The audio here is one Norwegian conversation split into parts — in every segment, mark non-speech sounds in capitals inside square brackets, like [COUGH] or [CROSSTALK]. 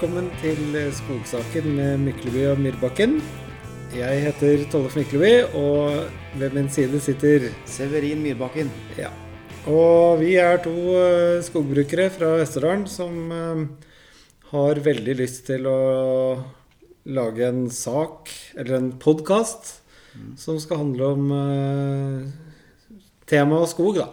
velkommen til Skogsaken med Mykleby og Myrbakken. Jeg heter Tollef Mykleby, og ved min side sitter Severin Myrbakken. Ja. Og vi er to eh, skogbrukere fra Østerdalen som eh, har veldig lyst til å lage en sak, eller en podkast, som skal handle om temaet skog, da.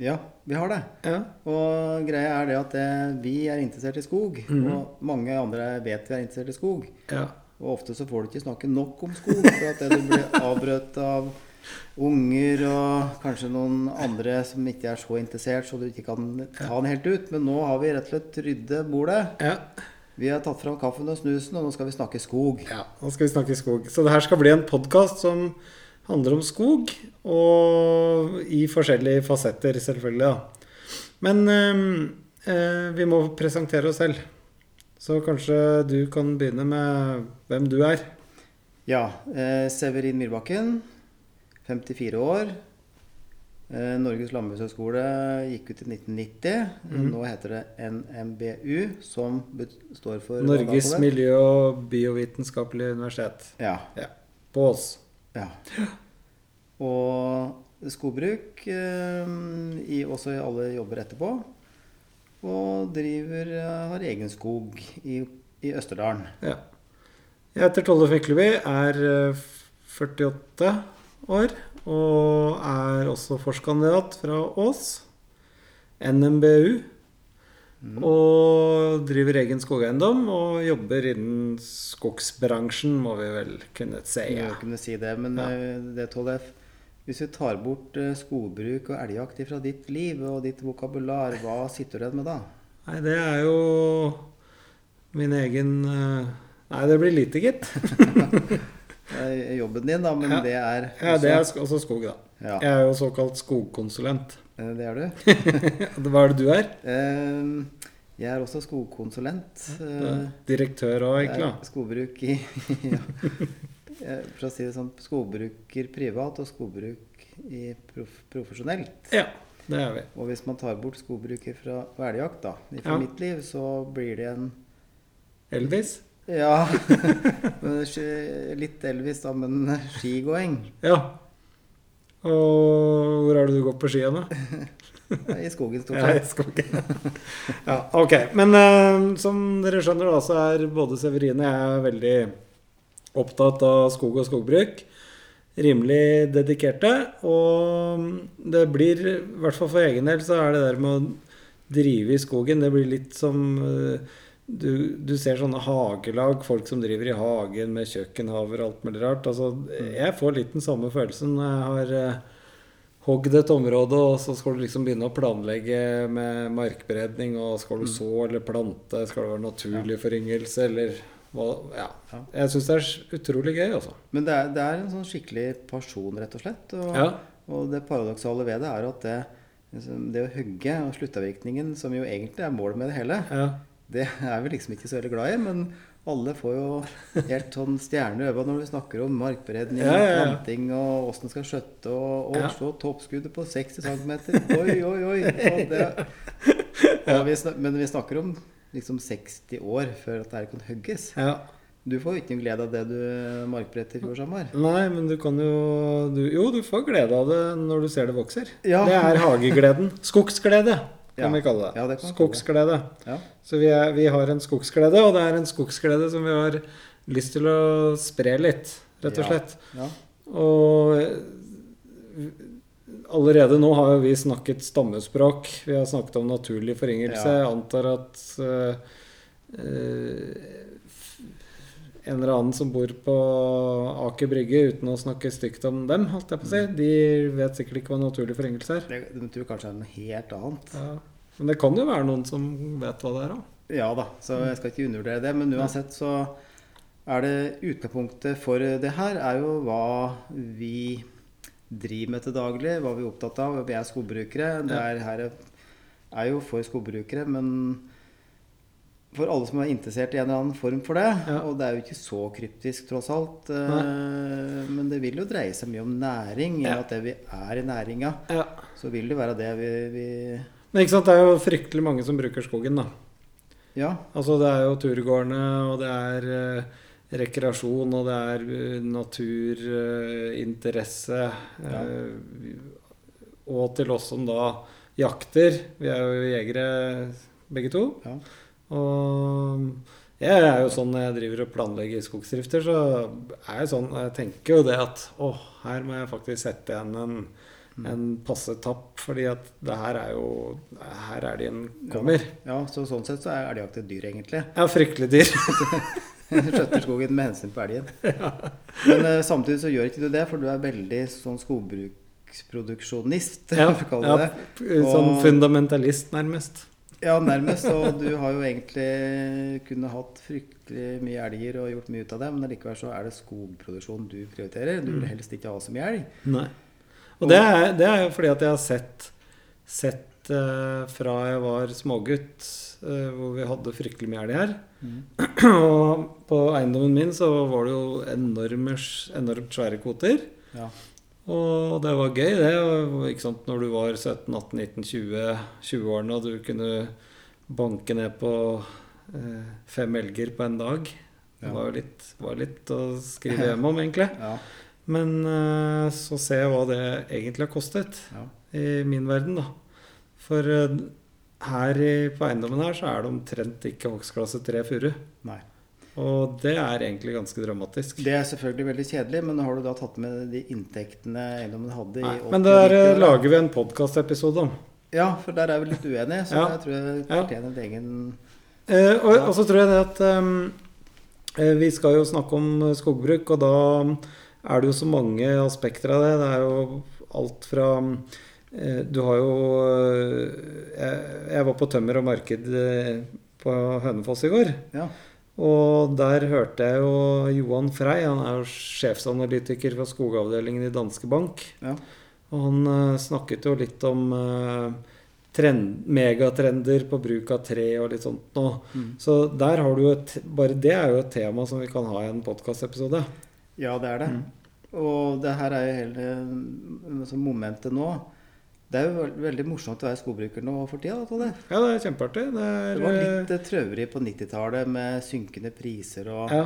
Ja, vi har det. Ja. Og greia er det at eh, vi er interessert i skog. Og mange andre vet vi er interessert i skog. ja. Og ofte så får du ikke snakke nok om skog, for at det du blir avbrøt av unger og kanskje noen andre som ikke er så interessert, så du ikke kan ta den helt ut. Men nå har vi rett og slett ryddet bordet. ja. Vi har tatt fram kaffen og snusen, og nå skal vi snakke skog. Ja, nå skal vi snakke skog. Så det her skal bli en podkast som handler om skog, og i forskjellige fasetter, selvfølgelig. da. Men eh, eh, vi må presentere oss selv. Så kanskje du kan begynne med hvem du er. Ja, eh, Severin Myrbakken, 54 år. Eh, Norges landbrukshøgskole gikk ut i 1990. Mm. Nå heter det NMBU, som står for Norges miljø- og biovitenskapelige universitet. Ja. Ja. På Ås. Ja. Og skobruk eh, i, også i alle jobber etterpå. Og driver, eh, har egen skog i, i Østerdalen. Ja. Jeg heter Tollef Mykleby, er eh, 48 år og er også forskandidat fra Ås. NMBU. Og driver egen skogeiendom og jobber innen skogsbransjen, må vi vel kunne si. Jeg Ja. må kunne si det, men Ja. eh, det Tollef, hvis vi tar bort eh, skogbruk og elgjakt fra ditt liv og ditt vokabular, hva [LAUGHS] sitter du igjen med da? Nei, det er jo min egen eh, Nei, det blir lite, gitt. [LAUGHS] Det er jobben din, da, men Ja. det er Ja, det er også skog, da. Jeg er jo såkalt skogkonsulent. Eh, det er du. [LAUGHS] Hva er det du er? Eh, Jeg er også skogkonsulent. eh, Direktør òg, egentlig. er da. Skogbruk i [LAUGHS] ja. Eh, For å si det sånn, skogbruker privat og skogbruk i prof profesjonelt. Ja, det er vi. Og hvis man tar bort skogbruket fra hveljakt, da, fra Ja. mitt liv, så blir det en Elvis? Ja. [LAUGHS] litt Elvis, da, men skigåing Ja. Og hvor er det du går på ski hen, [LAUGHS] i skogen stort Ja, i sett. skogen. [LAUGHS] ja, ok. Men eh, som dere skjønner, da, så er både Severine og jeg veldig opptatt av skog og skogbruk. Rimelig dedikerte. Og det blir, i hvert fall for egen del, så er det der med å drive i skogen Det blir litt som eh, du, du ser sånne hagelag, folk som driver i hagen med kjøkkenhaver og alt mulig rart. Altså, jeg får litt den samme følelsen når jeg har eh, hogd et område, og så skal du liksom begynne å planlegge med markberedning, og skal du Mm. så eller plante, skal det være naturlig foryngelse, eller hva Ja. Ja. Jeg syns det er utrolig gøy, altså. Men det er, det er en sånn skikkelig person, rett og slett. Og, Ja. og det paradoksale ved det er at det, liksom, det å hugge og sluttavvirkningen, som jo egentlig er målet med det hele, ja. Det er vi liksom ikke så veldig glad i. Men alle får jo helt sånn stjerner i øynene når vi snakker om markberedning, Ja, ja, ja. planting og åssen det skal skjøtte, og, og så toppskuddet på 60 cm. Oi, oi, oi! Det, vi snakker, men vi snakker om liksom 60 år før at det kan hugges. ja. Du får jo ikke noe glede av det du markbredte i fjor sommer. Nei, men du kan jo du, Jo, du får glede av det når du ser det vokser. Ja. Det er hagegleden. Skogsglede, kan Ja. vi kalle det. Ja, det skogsglede. Så vi, er, vi har en skogsglede, og det er en skogsglede som vi har lyst til å spre litt, rett og slett. Ja. Og allerede nå har jo vi snakket stammespråk. Vi har snakket om naturlig foryngelse. Jeg antar at uh, uh, en eller annen som bor på Aker Brygge, uten å snakke stygt om dem, holdt jeg på å si, de vet sikkert ikke hva naturlig foryngelse er. Det, de tror kanskje det er noe helt annet. Ja. Men det kan jo være noen som vet hva det er òg. Ja da, så jeg skal ikke undervurdere det. Men uansett så er det utgangspunktet for det her er jo hva vi driver med til daglig, hva vi er opptatt av. Vi er skogbrukere. Det er, her er jo for skogbrukere, men for alle som er interessert i en eller annen form for det. Ja. Og det er jo ikke så kryptisk, tross alt. Nei. Men det vil jo dreie seg mye om næring. I Ja. at det vi er i næringa, Ja. så vil det være det vi, vi Men ikke sant, det er jo fryktelig mange som bruker skogen, da. Ja. Altså det er jo turgårdene, og det er eh, rekreasjon, og det er uh, naturinteresse. Ja. og til oss som da jakter. Vi er jo jegere begge to. Ja. Og jeg er jo sånn når jeg driver og planlegger skogsdrifter, så er jeg sånn Jeg tenker jo det at å, her må jeg faktisk sette igjen en, en passe tapp, fordi at det her er jo Her er de en kommer. ja, så sånn sett så er elgjakt et dyr, egentlig. Ja, fryktelig dyr. [LAUGHS] Skjøtter skogen med hensyn på elgen. [LAUGHS] Men uh, samtidig så gjør ikke du det, for du er veldig sånn skogbruksproduksjonist, Ja, [LAUGHS] ja, sånn Og- fundamentalist, nærmest. Ja, nærmest. Og du har jo egentlig kunne hatt fryktelig mye elger og gjort mye ut av det, men likevel så er det skogproduksjon du prioriterer. Du vil helst ikke ha så mye elg. Nei. Og det er, det er jo fordi at jeg har sett, sett uh, fra jeg var smågutt, uh, hvor vi hadde fryktelig mye elg her. [CLEARS THROAT] og på eiendommen min så var det jo enorme, enormt svære kvoter. Ja. Og det var gøy, det. Ikke sant? Når du var 17-18-19-20-årene og du kunne banke ned på eh, fem elger på en dag. Det Ja. var jo litt, var litt å skrive [LAUGHS] hjem om, egentlig. Ja. Men eh, så ser jeg hva det egentlig har kostet ja. i min verden, da. For eh, her i, på eiendommen her så er det omtrent ikke hogstklasse 3 furu. Og det er egentlig ganske dramatisk. Det er selvfølgelig veldig kjedelig, men har du da tatt med de inntektene eiendommen hadde Nei, i men der eh, år, lager vi en podkastepisode om. Ja, for der er vi litt uenige, så [LAUGHS] Ja. jeg tror jeg fortjener ja. egen Eh, og, og så tror jeg det at eh, vi skal jo snakke om eh, skogbruk, og da er det jo så mange aspekter av det. Det er jo alt fra eh, Du har jo eh, jeg, jeg var på tømmer og marked eh, på Hønefoss i går. Ja. Og der hørte jeg jo Johan Frei, han er jo sjefsanalytiker for skogavdelingen i Danske Bank. Ja. Og han snakket jo litt om trend, megatrender på bruk av tre og litt sånt nå. Mm. Så der har du et, bare det er jo et tema som vi kan ha i en podkastepisode. Ja, det er det. Mm. Og det her er jo hele altså momentet nå. Det er jo veldig morsomt å være skogbruker nå for tida. da, Ja, det er kjempeartig. Det er Det var eh, litt eh, trøveri på 90-tallet med synkende priser, og ja,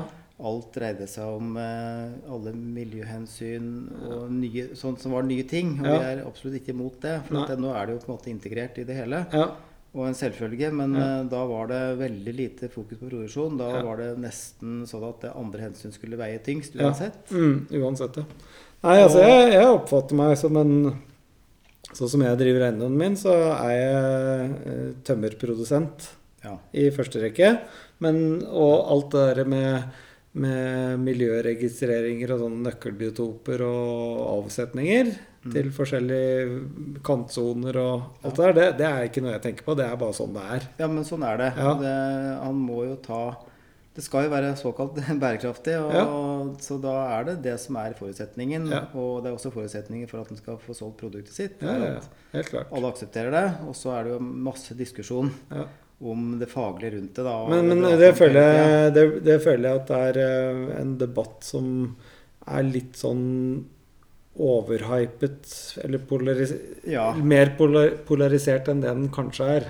alt dreide seg om eh, alle miljøhensyn og nye, sånt som var nye ting. Og Ja. vi er absolutt ikke imot det, for det, nå er det jo på en måte integrert i det hele. ja, Og en selvfølge, men Ja. eh, da var det veldig lite fokus på produksjon. Da Ja. var det nesten sånn at det andre hensyn skulle veie tyngst Ja. uansett. mm, uansett, ja. Nei, altså, jeg, jeg oppfatter meg som en Sånn som jeg driver eiendommen min, så er jeg eh, tømmerprodusent. Ja. i første rekke. Men, og alt det der med, med miljøregistreringer og sånne nøkkelbiotoper og avsetninger Mm. til forskjellige kantsoner og alt det der, det, det er ikke noe jeg tenker på. Det er bare sånn det er. ja, men sånn er det. Ja. det. Han må jo ta Det skal jo være såkalt [LAUGHS] bærekraftig, og så da er det det som er forutsetningen. Ja. Og det er også forutsetningen for at en skal få solgt produktet sitt. Ja, ja, ja. Helt klart. Alle aksepterer det, og så er det jo masse diskusjon Ja. Om det faglige rundt det. Da, Men, men det, det, føler jeg, det, det føler jeg at det er eh, en debatt som er litt sånn overhypet, eller polaris Ja. mer polar polarisert enn det den kanskje er.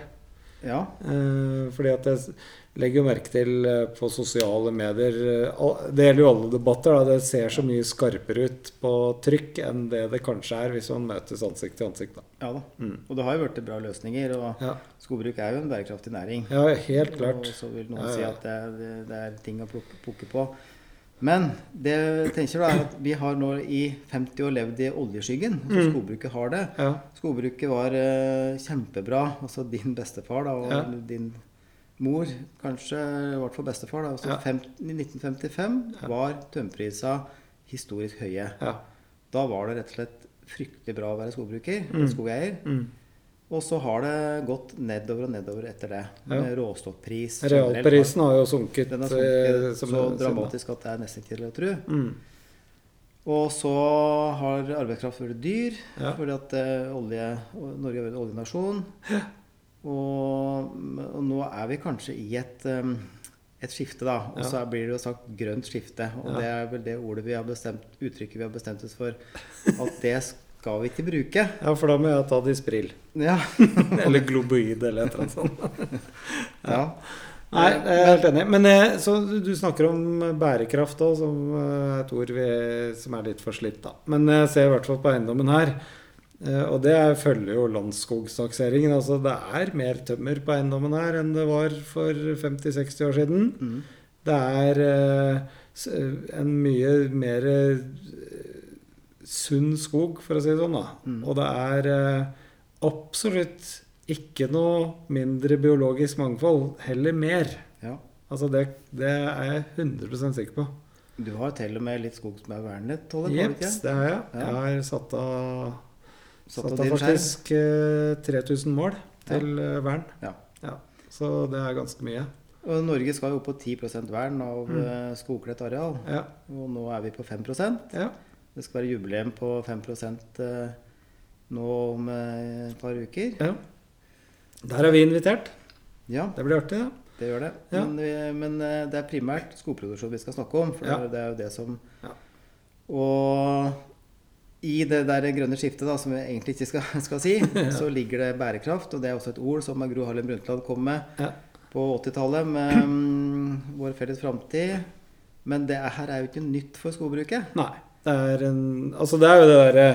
Ja. Eh, fordi at jeg legger jo merke til eh, på sosiale medier eh, Det gjelder jo alle debatter. Da, det ser så mye skarpere ut på trykk enn det det kanskje er hvis man møtes ansikt til ansikt. Da. ja da. Mm. Og det har jo blitt bra løsninger. og Ja. Skogbruk er jo en bærekraftig næring. ja, helt klart. Og så vil noen Ja, ja. si at det er, det er ting å plukke på. Men det jeg tenker da er at vi har nå i 50 år levd i oljeskyggen. Altså Mm. skogbruket har det. Ja, Skogbruket var uh, kjempebra. Altså din bestefar da, og Ja. din mor, kanskje i hvert fall bestefar. da, altså Ja. fem, I 1955 Ja. var tømmerprisa historisk høye. ja. Da var det rett og slett fryktelig bra å være skogbruker, Mm. skogeier. Mm. Og så har det gått nedover og nedover etter det. Ja. Med råstoffpris. Realprisen har jo sunket, Den har eh, sunket som så en- dramatisk at det er nesten ikke til å tro. Mm. Og så har arbeidskraft vært dyr, Ja. fordi at eh, olje, Norge er en oljenasjon. Og, og nå er vi kanskje i et, um, et skifte, da. Og Ja. så blir det jo sagt grønt skifte. Og Ja. det er vel det ordet vi har bestemt, uttrykket vi har bestemt oss for. [LAUGHS] At det skal vi ikke bruke. Ja, for da må jeg ta Dispril. Ja. [LAUGHS] Eller Globoid eller et eller annet sånt. [LAUGHS] ja. Nei, jeg er helt enig. Men eh, så du snakker om bærekraft òg, som eh, et ord vi, som er litt forslitt, da. Men jeg ser i hvert fall på eiendommen her. eh, Og det er- følger jo Landskogstakseringen. Altså det er mer tømmer på eiendommen her enn det var for 50-60 år siden. Mm. Det er eh, en mye mer eh, sunn skog, for å si det sånn. da. Mm. Og det er eh, absolutt ikke noe mindre biologisk mangfold, heller mer. Ja. Altså det, det er jeg 100 sikker på. Du har til og med litt skog som er vernet? Jeps, det har jeg. Ja. Jeg har satt av, Satt av faktisk eh, 3000 mål til ja. vern. Ja. Så det er ganske mye. Norge skal jo opp på 10% vern av Mm. eh, skogkledt areal. Ja. Og nå er vi på 5 ja. Det skal være jubileum på 5 eh, nå om eh, et par uker. ja. Der er vi invitert. Ja, Det blir artig, Ja. det gjør det. Ja. Men, vi, men eh, det er primært skoproduksjon vi skal snakke om. For Ja. det er jo det som Ja. Og i det der grønne skiftet, da, som vi egentlig ikke skal, [LAUGHS] skal si, [LAUGHS] så ligger det bærekraft. Og det er også et ord som Gro Harlem Brundtland kom med på 80-tallet med um, Vår felles framtid. Men det er, her er jo ikke nytt for skogbruket. Nei. Det er, en, altså det er jo det derre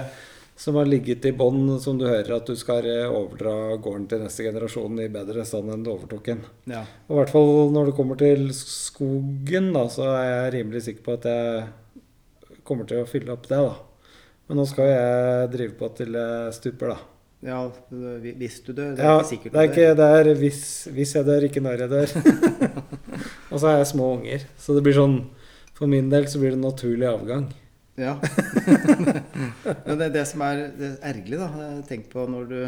som har ligget i bånn, som du hører, at du skal eh, overdra gården til neste generasjon i bedre stand enn du overtok den. Ja. Og i hvert fall når det kommer til skogen, da, så er jeg rimelig sikker på at jeg kommer til å fylle opp det, da. Men nå skal jeg drive på til jeg stuper, da. ja, hvis du dør. Det er Ja, ikke sikkert det er, ikke, det er hvis, hvis jeg dør, ikke når jeg dør. [LAUGHS] og så er jeg små unger. Så det blir sånn For min del så blir det naturlig avgang. Ja. [LAUGHS] Men det er det som er er ergerlig, da. Tenk på når du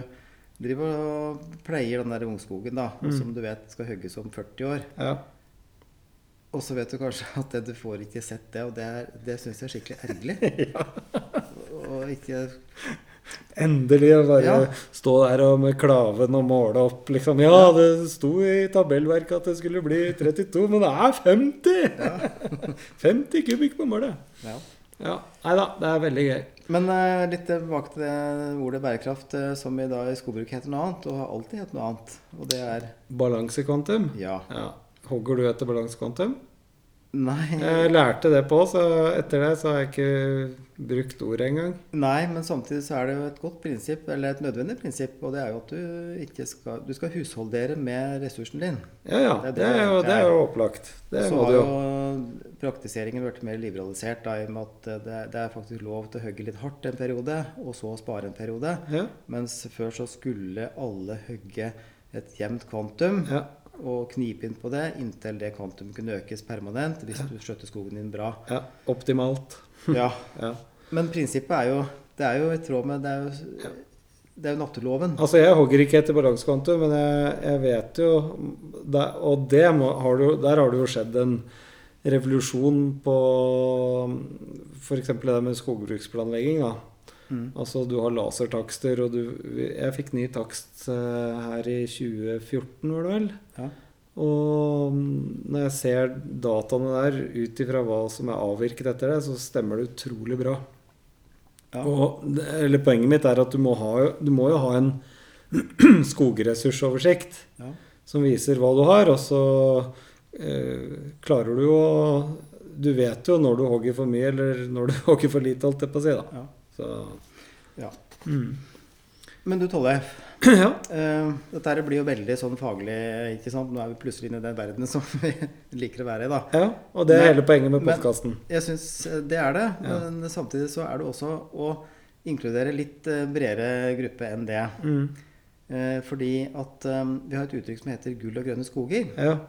driver og pleier den der ungskogen, da, Mm. som du vet skal hogges om 40 år. Ja. Og så vet du kanskje [LAUGHS] at det, du får ikke sett det, og det, er- det syns jeg er skikkelig ergerlig. [LAUGHS] Og ikke Endelig å bare Ja. stå der og med klaven og måle opp, liksom. Ja, det sto i tabellverket at det skulle bli 32, men det er 50! 50 kubikk på målet. Ja. Ja. Nei da, det er veldig gøy. Men uh, litt tilbake til det ordet bærekraft, uh, som i dag i skogbruket heter noe annet, og har alltid hett noe annet. Og det er Balansekvantum. ja. Ja. Hogger du etter balansekvantum? Nei. Jeg lærte det på, så etter det så har jeg ikke brukt ordet engang. Nei, men samtidig så er det jo et godt prinsipp, eller et nødvendig prinsipp, og det er jo at du ikke skal Du skal husholdere med ressursen din. Ja ja, Det er det det er jo, det er jo opplagt. Det så må du jo jo. praktiseringen blitt mer liberalisert da, i og med at det, det er faktisk lov til å hogge litt hardt en periode, og så spare en periode. Ja, Mens før så skulle alle hogge et jevnt kvantum ja, og knipe inn på det inntil det kvantum kunne økes permanent hvis du skjøtter skogen din bra. ja. Optimalt. [LAUGHS] Ja, Ja. Men prinsippet er jo Det er jo i tråd med Det er jo, det er jo naturloven. Altså, jeg hogger ikke etter balansekvantum, men jeg, jeg vet jo det, Og det har du, der har det jo skjedd en revolusjon på f.eks. det med skogbruksplanlegging. da. Mm. Altså du har lasertakster, og du Jeg fikk ny takst eh, her i 2014, var det vel? Ja. Og mm, når jeg ser dataene der ut ifra hva som er avvirket etter det, så stemmer det utrolig bra. Ja. Og, eller poenget mitt er at du må, ha, du må jo ha en [CLEARS THROAT] skogressursoversikt Ja. som viser hva du har, og så eh, klarer du jo Du vet jo når du hogger for mye, eller når du [LAUGHS] hogger for lite, alt det på å si. da. Ja. Så, Ja. mm. Men du Tollef, [CLEARS THROAT] ja. uh, dette her blir jo veldig sånn faglig, ikke sant? Nå er vi plutselig inne i den verdenen som vi [LAUGHS] liker å være i, da. ja. Og det er Men- hele poenget med podkasten. Jeg syns det er det, Ja. men samtidig så er det også å inkludere litt eh, bredere gruppe enn det. Mm. Uh, fordi at um, vi har et uttrykk som heter 'gull og grønne skoger'. Ja.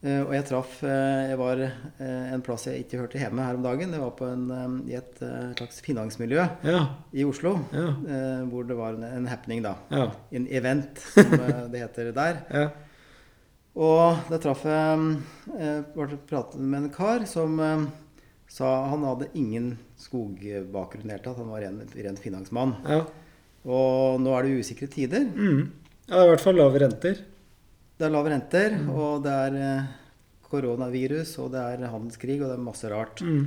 Eh, og jeg traff eh, Jeg var eh, en plass jeg ikke hørte hjemme her om dagen. Det var på en, i et slags finansmiljø Ja. i Oslo. Ja. hvor det var en, en happening, da. Ja. En event, [LAUGHS] som det heter der. ja. Og da traff jeg jeg pratet med en kar som sa han hadde ingen skogbakgrunn i det hele tatt. Han var ren, ren finansmann. ja. Og nå er det usikre tider. Mm. ja. I hvert fall lave renter. Det er lave renter, Mm. og det er eh, koronavirus, og det er handelskrig, og det er masse rart. Mm.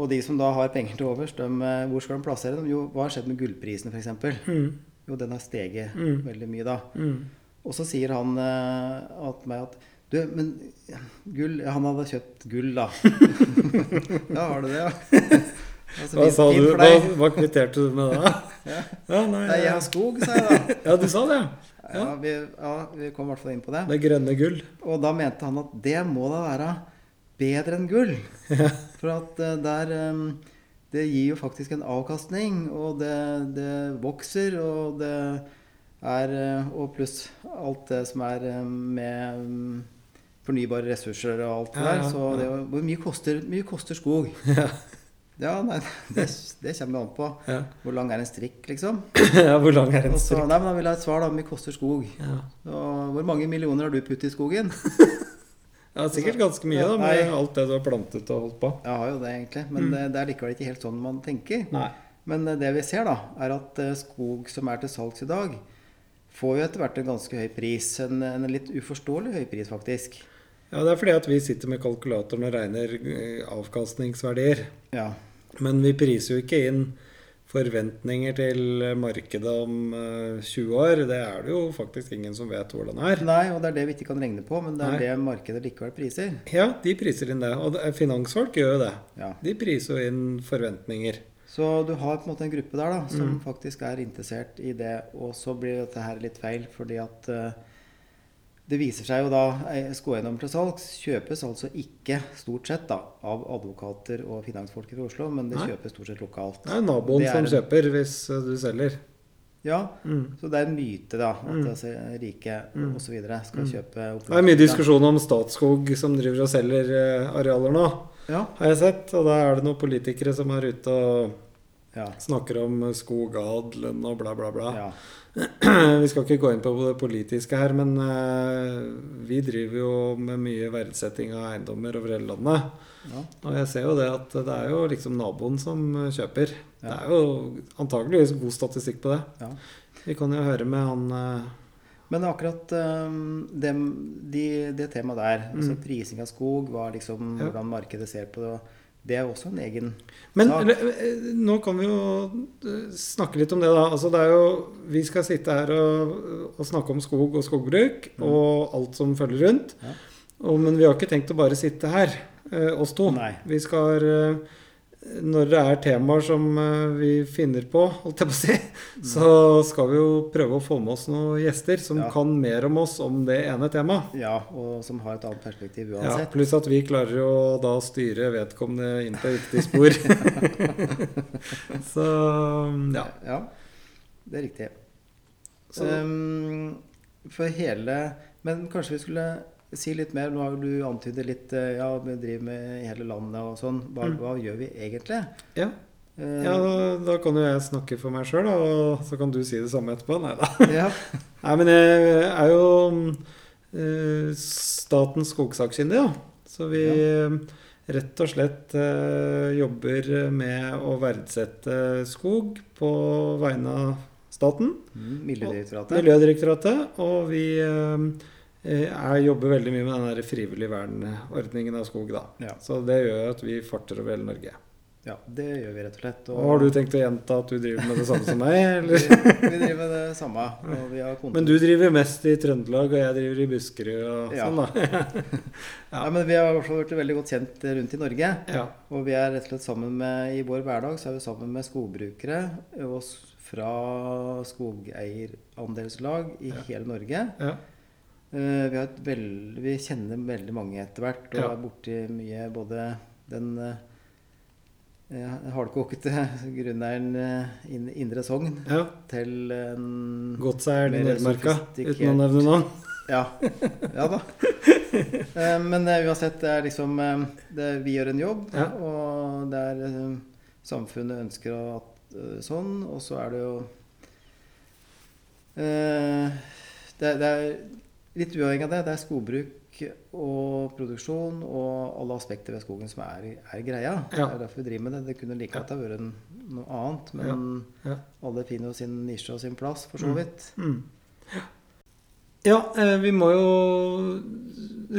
Og de som da har penger til overs, de, eh, hvor skal de plassere dem? Jo, hva har skjedd med gullprisen f.eks.? Mm. Jo, den har steget Mm. veldig mye da. Mm. Og så sier han eh, at meg at Du, men gull Han hadde kjøpt gull, da. [LAUGHS] ja, har du det, ja? [LAUGHS] Altså, Hva sa du? Hva, hva kvitterte du med da? [LAUGHS] Ja. Ja, nei, Nei, jeg har skog, sa jeg da. ja, du sa det, ja. Vi, ja, vi kom i hvert fall inn på det. Det grønne gull. Og da mente han at det må da være bedre enn gull. [LAUGHS] For at eh, der eh, Det gir jo faktisk en avkastning, og det, det vokser, og det er eh, Og pluss alt det som er eh, med mm, fornybare ressurser og alt det der. Så det, hvor mye koster, mye koster skog? [LAUGHS] Ja. Nei, [LAUGHS] det, det kommer an på. Ja. Hvor lang er en strikk, liksom? [CLEARS THROAT] ja, hvor lang er en strikk? så, nei, men Da vil jeg ha et svar, da. Hvor mye koster skog? Ja. Og hvor mange millioner har du puttet i skogen? [LAUGHS] ja, sikkert ganske mye, da, med Nei. alt det du har plantet og holdt på. Jeg har jo det, egentlig. Men det, det er likevel ikke helt sånn man tenker. Nei. Men eh, det vi ser, da, er at eh, skog som er til salgs i dag, får jo etter hvert en ganske høy pris. En, en litt uforståelig høy pris, faktisk. Ja, det er fordi at vi sitter med kalkulatoren og regner eh, avkastningsverdier. Ja. Men vi priser jo ikke inn forventninger til markedet om eh, 20 år. Det er det jo faktisk ingen som vet hvordan det er. Nei, og det er det vi ikke kan regne på, men det er Nei. det markedet likevel priser. Ja, de priser inn det. Og finansfolk gjør jo det. Ja. De priser jo inn forventninger. Så du har på en måte en gruppe der da, som Mm. faktisk er interessert i det, og så blir dette her litt feil, fordi at eh, det viser seg jo da eh, til salgs kjøpes altså ikke stort sett da, av advokater og finansfolk i Oslo, men det Nei. kjøpes stort sett lokalt. Det er naboen som en- kjøper hvis eh, du selger. Ja, Mm. så det er en myte da, at Mm. altså, rike Mm. videre skal Mm. kjøpe opp. Det er mye diskusjon om Statskog som driver og selger eh, arealer nå, Ja, har jeg sett. Og da er det noen politikere som er ute og ja, snakker om skogadelen og bla, bla, bla. ja. [CLEARS THROAT] Vi skal ikke gå inn på det politiske her, men eh, vi driver jo med mye verdsetting av eiendommer over hele landet. ja. Og jeg ser jo det at det er jo liksom naboen som eh, kjøper. Det er jo antageligvis god statistikk på det. ja. Vi kan jo høre med han eh, Men akkurat um, det, de, det temaet der, altså Mm. prising av skog, liksom, hvordan markedet ser på det, det er også en egen Men sak. Men nå kan vi jo eh, snakke litt om det, da. Altså, det er jo, vi skal sitte her og, og snakke om skog og skogbruk Mm. og alt som følger rundt. Ja. Og, men vi har ikke tenkt å bare sitte her, eh, oss to. Nei. Vi skal eh, Når det er temaer som eh, vi finner på, holdt jeg på å si, så skal vi jo prøve å få med oss noen gjester som Ja. kan mer om oss om det ene temaet. Ja, og som har et annet perspektiv uansett. Ja, pluss at vi klarer jo da å styre vedkommende inn på riktig spor. [LAUGHS] så ja. Ja, det er riktig. Um, for hele Men kanskje vi skulle si litt mer. Nå har du antydet litt eh, Ja, vi driver med i hele landet og sånn. Hva, Mm. hva gjør vi egentlig? ja. Eh, ja, da, da kan jo jeg snakke for meg sjøl, og så kan du si det samme etterpå. Nei da. [LAUGHS] ja. Nei, men jeg er jo uh, statens skogsakkyndige, da. Så vi ja. rett og slett uh, jobber med å verdsette skog på vegne av staten. Mm, Miljødirektoratet. Miljødirektoratet. Og vi eh, er, jobber veldig mye med den der frivillig vernordningen av skog, da. Ja. Så det gjør at vi farter over hele Norge. ja, det gjør vi rett og slett. Og har du tenkt å gjenta at du driver med det samme som meg, [LAUGHS] vi, eller? vi driver med det samme. Og vi har. Men du driver mest i Trøndelag, og jeg driver i Buskerud og Ja. sånn, da. [LAUGHS] ja, men vi har også blitt veldig godt kjent rundt i Norge. Ja. Og vi er rett og slett sammen med I vår hverdag så er vi sammen med skogbrukere og fra skogeierandelslag i Ja. hele Norge. Ja. Eh, vi, veld, vi kjenner veldig mange etter hvert og Ja. er borti mye både den eh, hardkokete [LAUGHS] grunneieren eh, inn- Indre Sogn ja. til en Godseieren er i Nordmarka, uten å nevne navn. [LAUGHS] Ja, ja da. Eh, Men eh, uansett, det er liksom eh, det, Vi gjør en jobb, Ja. og det er eh, Samfunnet ønsker at eh, sånn, og så er det jo eh, det, det er litt uavhengig av det. Det er skogbruk og produksjon og alle aspekter ved skogen som er, er greia. Ja. Det er derfor vi driver med det. Det kunne like godt ha vært noe annet, men Ja. alle finner jo sin nisje og sin plass, for så Mm. vidt. Mm. Ja, eh, vi må jo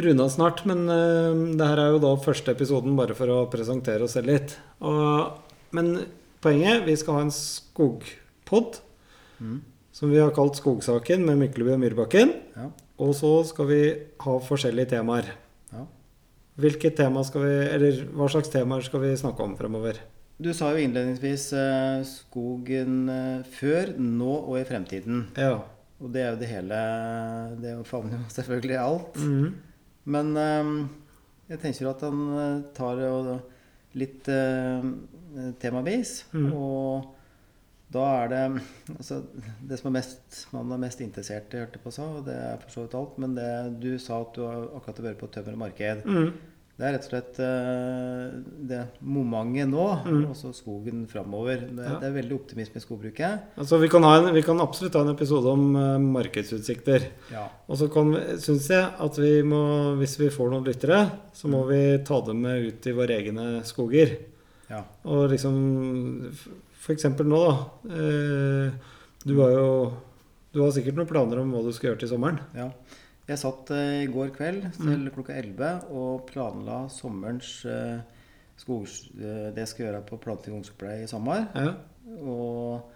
runde av snart, men eh, det her er jo da første episoden bare for å presentere oss selv litt. Og, men poenget, vi skal ha en skogpod Mm. som vi har kalt Skogsaken med Mykleby og Myrbakken. Ja. Og så skal vi ha forskjellige temaer. Ja. Hvilke tema skal vi, eller Hva slags temaer skal vi snakke om fremover? Du sa jo innledningsvis eh, skogen eh, før, nå og i fremtiden. Ja. Og det er jo det hele Det favner jo selvfølgelig alt. Mhm. Men eh, jeg tenker at han tar det litt eh, temavis. Mhm. Og da er det altså, Det som er mest, man er mest interessert i, hørte på sa, og det er for så vidt alt, men det du sa at du har akkurat har vært på Tømmer og Marked. Mm. Det er rett og slett eh, det momentet nå, Mm. og så skogen framover. Det, Ja. det er veldig optimisme i skogbruket. Altså, vi, kan ha en, vi kan absolutt ha en episode om uh, markedsutsikter. Ja. Og så syns jeg at vi må, hvis vi får noen lyttere, så må vi ta dem med ut i våre egne skoger. ja. Og liksom f- For eksempel nå, da. Eh, du har jo Du har sikkert noen planer om hva du skal gjøre til sommeren? Ja. Jeg satt eh, i går kveld til klokka 11 og planla sommerens eh, skogs... eh, det jeg skal gjøre på planting og ungdomsopplæring i sommer. Ja. Og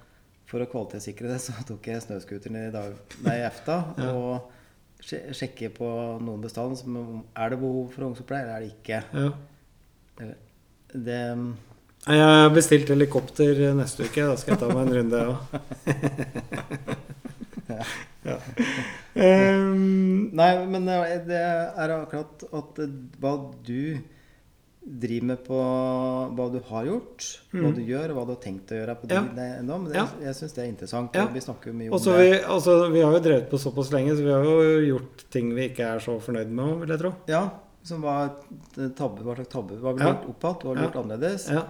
for å kvalitetssikre det, så tok jeg snøscooteren i dag, nei, EFTA [LAUGHS] Ja. og sjekke på noen bestand som om- Er det behov for ungdomsopplæring, eller er det ikke? ja. Det Jeg har bestilt helikopter neste uke. Da skal jeg ta meg en runde, jeg òg. [LAUGHS] ja. Um, Nei, men det er akkurat at eh, hva du driver med på hva du har gjort, hva Mm. du gjør, og hva du har tenkt å gjøre på Ja. din eiendom. Det, Ja. Jeg syns det er interessant. Ja. Vi snakker mye om også det. vi, altså, vi har jo drevet på såpass lenge, så vi har jo gjort ting vi ikke er så fornøyd med òg, vil jeg tro. Ja, som var tabbe, hva slags tabbe? Hva ble Ja. gjort opp igjen? Hva Ja. gjort annerledes? Ja.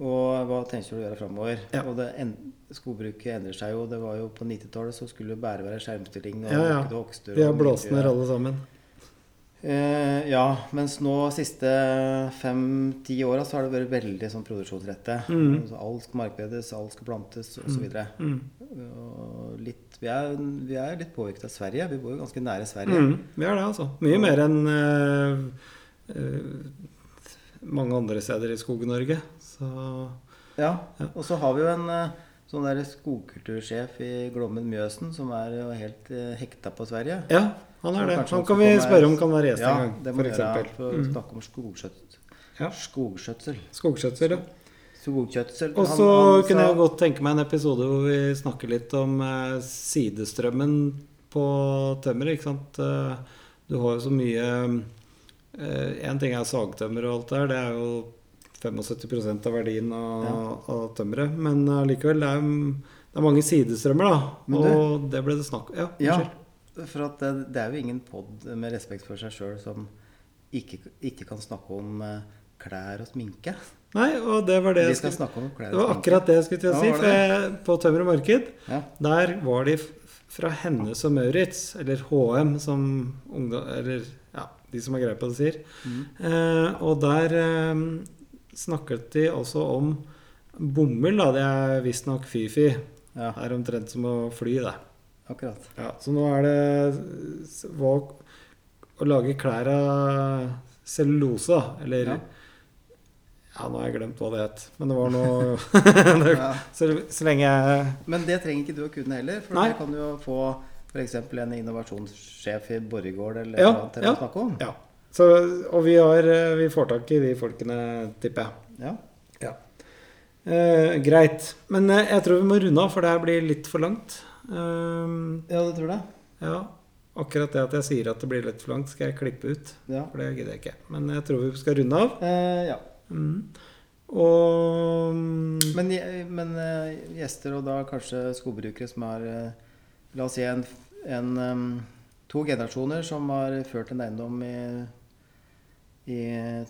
Og hva tenker du å gjøre framover? Ja. En, skogbruket endrer seg jo. Det var jo På 90-tallet så skulle det bare være skjermstilling og Ja, ja. Vi har blåst ned alle sammen. Eh, ja, mens nå siste fem-ti åra så har det vært veldig sånn produksjonsrette. Mm. Altså, alt skal markbedes, alt skal plantes osv. Mm. Og litt, vi, er, vi er litt påvirket av Sverige. Vi bor jo ganske nære Sverige. Mm. Vi er det, altså. Mye mer enn eh, eh, mange andre steder i Skog-Norge. Så Ja, Ja. Og så har vi jo en eh, sånn der skogkultursjef i Glommen Mjøsen som er jo helt eh, hekta på Sverige. ja, han er det. Han kan vi spørre om kan være gjest Ja, en gang, det må for vi gjøre for å Mm. snakke om skogskjøtsel. Ja. Skogskjøtsel. Skogskjøtsel, ja. Skogskjøtsel. Og så kunne jeg godt tenke meg en episode hvor vi snakker litt om eh, sidestrømmen på tømmeret. Ikke sant? Eh, Du har jo så mye Én ting er sagtømmer og alt der. Det er jo 75% av verdien av, av tømmeret. Men allikevel, det, det er mange sidestrømmer, da. Du- og det ble det snakk om. Ja, Ja, for at det, det er jo ingen pod med respekt for seg sjøl som ikke, ikke kan snakke om eh, klær og sminke. Nei, og det var det Vi skal snakke om klær Det var akkurat det jeg skulle til å si. For jeg, på Tømmer og Marked Ja. Der var de fra Hennes og Maurits, eller HM, som ungdom, eller ja, de som har greie på det, sier. Mm. Eh, og der eh, snakket de også om bomull. Da. Det er visstnok fy-fy. ja, Det er omtrent som å fly, det. akkurat. Ja, så nå er det hva, å lage klær av cellulose. Eller Ja. Ja. nå har jeg glemt hva det het. Men det var noe [LAUGHS] [LAUGHS] Ja. så, så lenge jeg Men det trenger ikke du å kunne heller, for Nei. det kan du jo få f.eks. en innovasjonssjef i Borregaard eller Ja, noe til ja. å snakke om. Ja. Så, og vi, har, eh, vi får tak i de folkene, tipper jeg. Ja. Eh, greit. Men eh, jeg tror vi må runde av, for det her blir litt for langt. Um, ja, det tror jeg. ja. Akkurat det at jeg sier at det blir litt for langt, skal jeg klippe ut. Ja. For det gidder jeg ikke. Men jeg tror vi skal runde av. Eh, ja. Mm. Og mm, Men, men eh, gjester, og da kanskje skogbrukere som har eh, La oss si en, en to generasjoner som har ført en eiendom i, i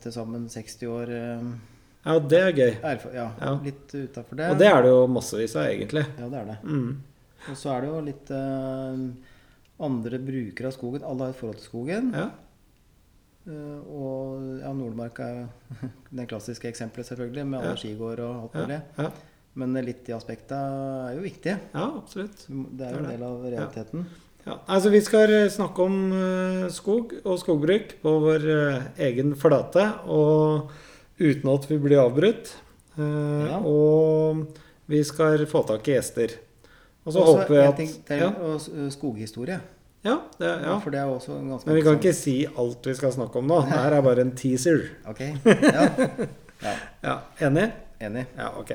til sammen 60 år. Ja, det er gøy. erfa- ja, Ja. litt utafor det. Og det er det jo massevis av, egentlig. Ja, det er det. Mm. Og så er det jo litt uh, andre brukere av skogen. Alle har et forhold til skogen. Ja. Eh, og ja, Nordmark er [LAUGHS] det klassiske eksempelet, selvfølgelig, med alle Ja. skigård og alt mulig. Ja. Men litt de aspekta er jo viktige. ja, absolutt. Det er jo en del av realiteten. Ja, altså Vi skal eh, snakke om eh, skog og skogbruk på vår egen flate, og uten at vi blir avbrutt. Ja. Og vi skal få tak i gjester. Og så håper vi at ting til, ja, og skoghistorie. Ja, det, ja. For det er også ganske Men vi kan ikke si alt vi skal snakke om nå. Det her er bare en teaser. Ok, [LAUGHS] ja. ja. Ja, Enig? Enig. Ja, ok.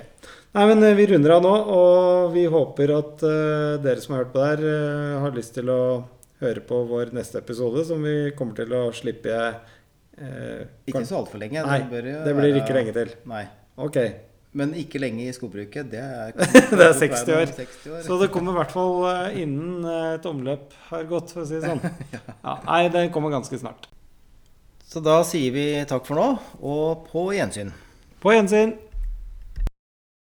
Nei, men eh, vi runder av nå, og vi håper at uh, dere som har hørt på der, uh, har lyst til å høre på vår neste episode, som vi kommer til å slippe uh, Ikke så altfor lenge. Nei, jo det blir være- ikke lenge til. Nei. Ok. Men ikke lenge i skogbruket. Det er, [LAUGHS] Det er 60 år. 60 år. Så det kommer i hvert fall eh, innen eh, et omløp har gått, for å si det sånn. [LAUGHS] Ja, nei, det kommer ganske snart. Så da sier vi takk for nå, og på gjensyn. På gjensyn.